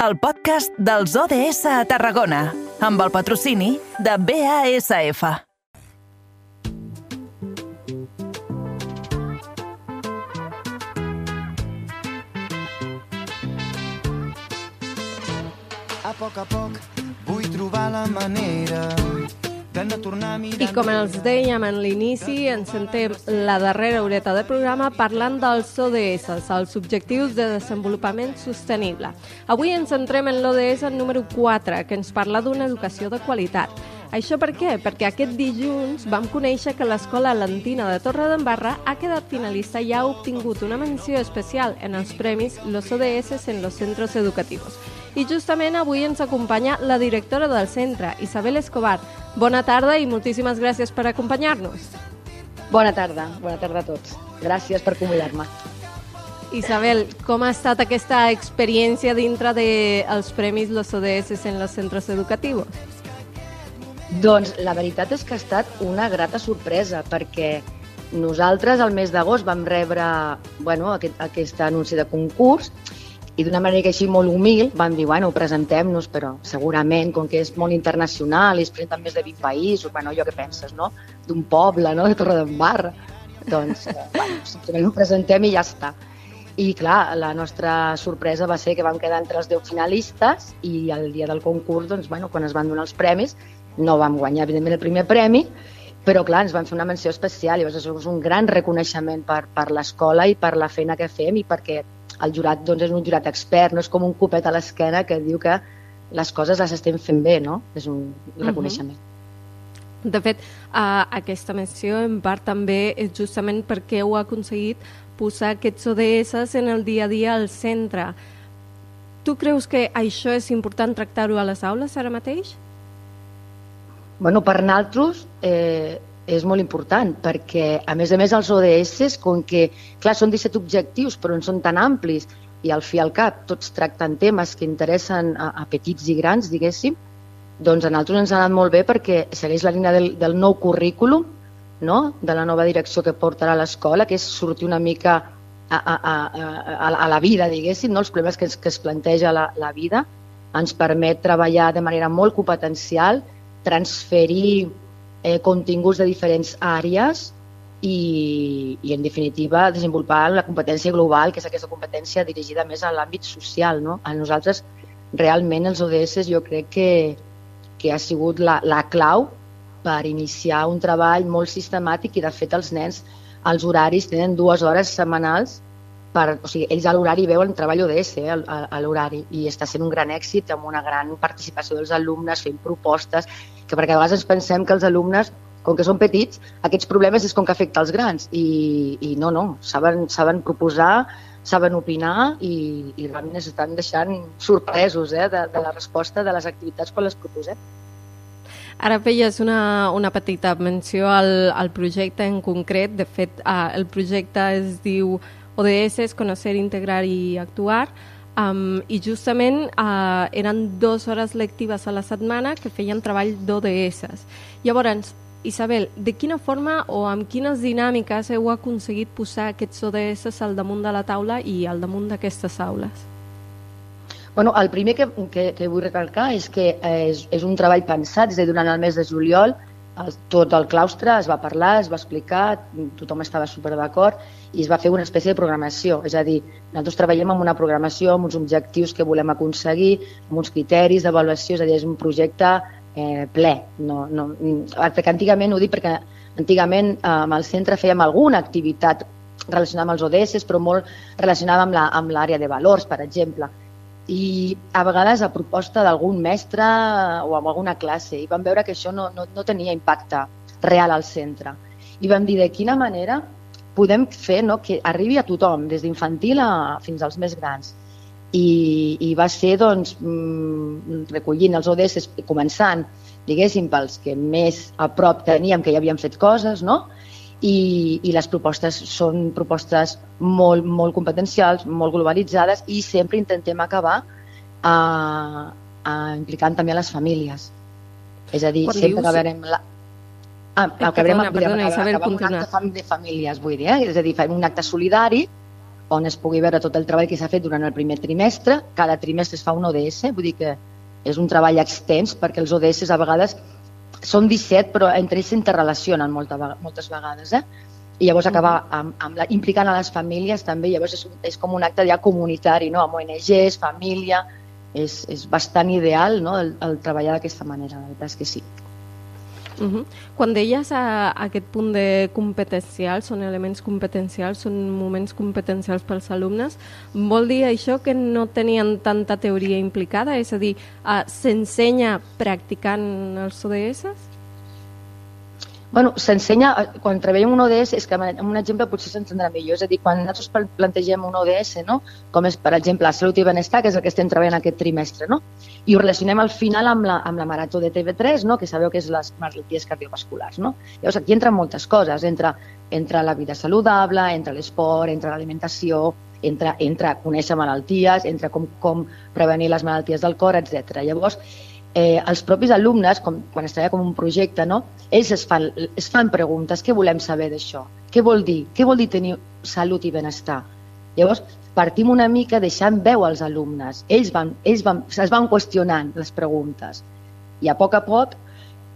el podcast dels ODS a Tarragona, amb el patrocini de BASF. A poc a poc vull trobar la manera I com els dèiem en l'inici, ens sentem la darrera horeta de programa parlant dels ODS, els Objectius de Desenvolupament Sostenible. Avui ens centrem en l'ODS número 4, que ens parla d'una educació de qualitat. Això per què? Perquè aquest dilluns vam conèixer que l'Escola Lentina de Torredembarra ha quedat finalista i ha obtingut una menció especial en els premis Los ODS en los centros educativos. I justament avui ens acompanya la directora del centre, Isabel Escobar. Bona tarda i moltíssimes gràcies per acompanyar-nos. Bona tarda, bona tarda a tots. Gràcies per convidar-me. Isabel, com ha estat aquesta experiència dintre dels Premis Los ODS en los centres educatius? Doncs la veritat és que ha estat una grata sorpresa, perquè nosaltres al mes d'agost vam rebre bueno, aquest, aquest anunci de concurs i d'una manera així molt humil vam dir, bueno, presentem-nos, però segurament, com que és molt internacional i es presenten més de 20 països, bueno, allò que penses, no? D'un poble, no?, de Torredembarra. Doncs, eh, bueno, simplement ho presentem i ja està. I clar, la nostra sorpresa va ser que vam quedar entre els 10 finalistes i el dia del concurs, doncs, bueno, quan es van donar els premis, no vam guanyar, evidentment, el primer premi, però clar, ens van fer una menció especial i llavors és un gran reconeixement per, per l'escola i per la feina que fem i perquè el jurat doncs, és un jurat expert, no és com un copet a l'esquena que diu que les coses les estem fent bé, no? És un reconeixement. Uh -huh. De fet, uh, aquesta menció en part també és justament perquè heu aconseguit posar aquests ODS en el dia a dia al centre. Tu creus que això és important tractar-ho a les aules ara mateix? Bueno, per nosaltres eh, és molt important perquè, a més a més, els ODS, com que, clar, són 17 objectius, però en són tan amplis i al fi al cap tots tracten temes que interessen a, a petits i grans, diguéssim, doncs a nosaltres ens ha anat molt bé perquè segueix la línia del, del nou currículum, no? de la nova direcció que portarà l'escola, que és sortir una mica a, a, a, a, a la vida, diguéssim, no? els problemes que, es, que es planteja la, la vida, ens permet treballar de manera molt competencial, transferir eh, continguts de diferents àrees i, i, en definitiva, desenvolupar la competència global, que és aquesta competència dirigida més a l'àmbit social. No? A nosaltres, realment, els ODS jo crec que, que ha sigut la, la clau per iniciar un treball molt sistemàtic i, de fet, els nens, els horaris tenen dues hores setmanals per, o sigui, ells a l'horari veuen treball ODS eh, a, a l'horari i està sent un gran èxit amb una gran participació dels alumnes fent propostes, que perquè a vegades ens pensem que els alumnes com que són petits, aquests problemes és com que afecta els grans i, i no, no, saben, saben proposar, saben opinar i, i realment es estan deixant sorpresos eh, de, de la resposta de les activitats quan les proposem. Ara feies una, una petita menció al, al projecte en concret. De fet, eh, el projecte es diu ODS Conocer, Integrar i Actuar, um, i justament uh, eren dues hores lectives a la setmana que feien treball d'ODS. Llavors, Isabel, de quina forma o amb quines dinàmiques heu aconseguit posar aquests ODS al damunt de la taula i al damunt d'aquestes aules? Bueno, el primer que, que, que vull recalcar és que és, és un treball pensat, és a dir, durant el mes de juliol el, tot el claustre es va parlar, es va explicar, tothom estava super d'acord i es va fer una espècie de programació. És a dir, nosaltres treballem amb una programació, amb uns objectius que volem aconseguir, amb uns criteris d'avaluació, és a dir, és un projecte eh, ple. No, no, perquè antigament, ho dic perquè antigament eh, amb el centre fèiem alguna activitat relacionada amb els ODS, però molt relacionada amb l'àrea de valors, per exemple i a vegades a proposta d'algun mestre o amb alguna classe i vam veure que això no, no, no tenia impacte real al centre i vam dir de quina manera podem fer no, que arribi a tothom, des d'infantil fins als més grans. I, i va ser doncs, mm, recollint els ODS, començant, diguéssim, pels que més a prop teníem, que ja havien fet coses, no? I, i les propostes són propostes molt, molt competencials, molt globalitzades i sempre intentem acabar a, a implicant també a les famílies. És a dir, Quan sempre dius... acabarem... La... Ah, acabarem perdona, perdona, Isabel, acabar un acte de famílies, vull dir, eh? és a dir, fem un acte solidari on es pugui veure tot el treball que s'ha fet durant el primer trimestre. Cada trimestre es fa un ODS, vull dir que és un treball extens perquè els ODS a vegades són 17 però entre ells s'interrelacionen molta, moltes vegades. Eh? I llavors acabar amb, amb la, implicant a les famílies també, llavors és, és com un acte ja comunitari, no? amb ONGs, família, és, és bastant ideal no? el, el treballar d'aquesta manera, la veritat és que sí. Uh -huh. Quan deies a, a aquest punt de competencials, són elements competencials, són moments competencials pels alumnes, vol dir això que no tenien tanta teoria implicada? És a dir, uh, s'ensenya practicant els ODS? Bueno, s'ensenya, eh, quan treballem un ODS, és que amb un exemple potser s'entendrà millor, és a dir, quan nosaltres plantegem un ODS, no? com és, per exemple, la salut i benestar, que és el que estem treballant aquest trimestre, no? i ho relacionem al final amb la, amb la marató de TV3, no? que sabeu que és les malalties cardiovasculars. No? Llavors, aquí entren moltes coses, entra, entra la vida saludable, entra l'esport, entra l'alimentació, entra, entra conèixer malalties, entra com, com prevenir les malalties del cor, etc. Llavors, eh, els propis alumnes, com, quan es treballa com un projecte, no? ells es fan, es fan preguntes, què volem saber d'això? Què vol dir? Què vol dir tenir salut i benestar? Llavors, partim una mica deixant veu als alumnes. Ells, van, ells van, es van qüestionant les preguntes i a poc a poc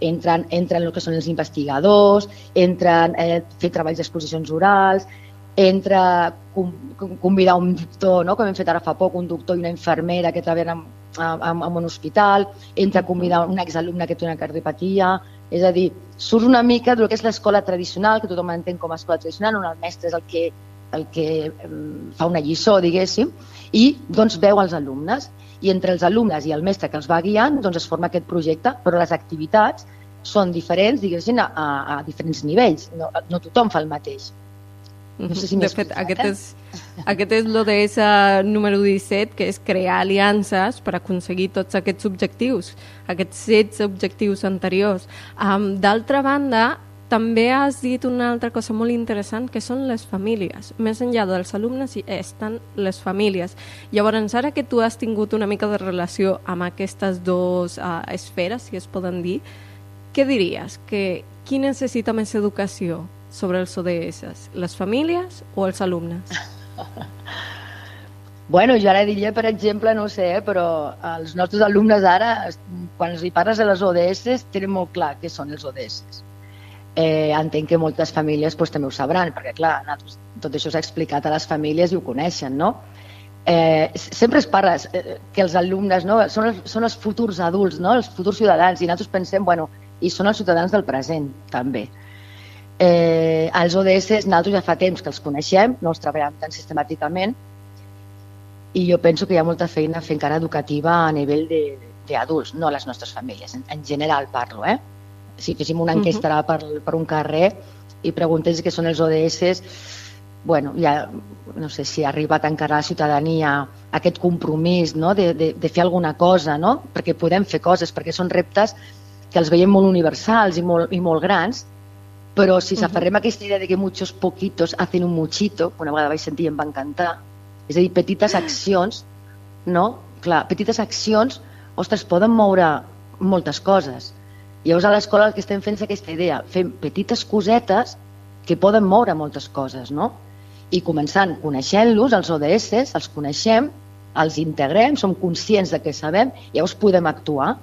entren, entren el que són els investigadors, entren eh, fer treballs d'exposicions orals, entra convidar un doctor, no? com hem fet ara fa poc, un doctor i una infermera que treballen amb, en, en un hospital, entra a convidar un exalumne que té una cardiopatia, és a dir, surt una mica del que és l'escola tradicional, que tothom entén com a escola tradicional, on el mestre és el que, el que fa una lliçó, diguéssim, i doncs veu els alumnes. I entre els alumnes i el mestre que els va guiant doncs es forma aquest projecte, però les activitats són diferents, diguéssim, a, a, a diferents nivells. No, no tothom fa el mateix. No sé si de fet, aquest és, aquest és l'ODS número 17, que és crear aliances per aconseguir tots aquests objectius, aquests 16 objectius anteriors. Um, D'altra banda, també has dit una altra cosa molt interessant, que són les famílies. Més enllà dels alumnes estan les famílies. Llavors, ara que tu has tingut una mica de relació amb aquestes dues uh, esferes, si es poden dir, què diries? Que qui necessita més educació? Sobre els ODS? Les famílies o els alumnes? Bueno, jo ara diria, per exemple, no sé, però els nostres alumnes ara, quan els hi parles de les ODS, tenen molt clar què són els ODS. Eh, entenc que moltes famílies pues, també ho sabran, perquè clar, tot això s'ha explicat a les famílies i ho coneixen, no? Eh, sempre es parla eh, que els alumnes no, són, els, són els futurs adults, no? els futurs ciutadans, i nosaltres pensem, bueno, i són els ciutadans del present, també. Eh, els ODS nosaltres ja fa temps que els coneixem, no els treballem tan sistemàticament i jo penso que hi ha molta feina a fer encara educativa a nivell d'adults, no a les nostres famílies, en, en general parlo. Eh? Si féssim una enquesta uh -huh. per, per un carrer i preguntés què són els ODS, bueno, ja no sé si ha arribat encara a la ciutadania aquest compromís no? de, de, de fer alguna cosa, no? perquè podem fer coses, perquè són reptes que els veiem molt universals i molt, i molt grans, però si s'aferrem uh -huh. a aquesta idea de que muchos poquitos hacen un muchito, una vegada vaig sentir i em va encantar, és a dir, petites accions, no? Clar, petites accions, ostres, poden moure moltes coses. Llavors a l'escola el que estem fent és aquesta idea, fem petites cosetes que poden moure moltes coses, no? I començant coneixent-los, els ODS, els coneixem, els integrem, som conscients de què sabem, llavors podem actuar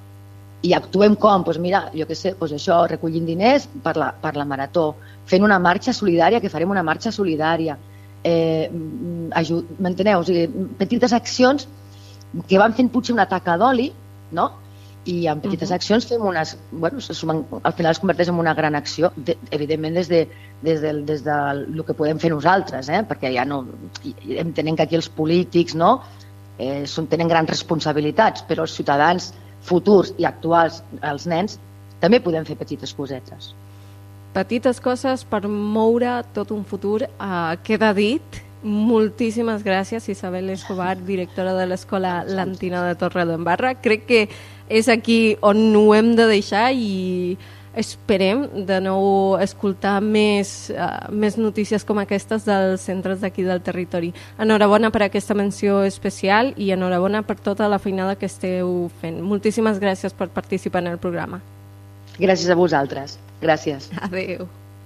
i actuem com? Pues mira, jo què sé, pues això, recollint diners per la, per la marató, fent una marxa solidària, que farem una marxa solidària, eh, m'enteneu? O sigui, petites accions que van fent potser una taca d'oli, no? i amb petites uh -huh. accions fem unes... Bueno, al final es converteix en una gran acció, de, evidentment des de, des, del, des de el que podem fer nosaltres, eh? perquè ja no... Entenem que aquí els polítics no? eh, són, tenen grans responsabilitats, però els ciutadans futurs i actuals els nens, també podem fer petites cosetes. Petites coses per moure tot un futur. Uh, queda dit. Moltíssimes gràcies, Isabel Escobar, directora de l'Escola Lantina de Torredembarra. Crec que és aquí on ho hem de deixar i esperem de nou escoltar més, uh, més notícies com aquestes dels centres d'aquí del territori. Enhorabona per aquesta menció especial i enhorabona per tota la feinada que esteu fent. Moltíssimes gràcies per participar en el programa. Gràcies a vosaltres. Gràcies. Adéu.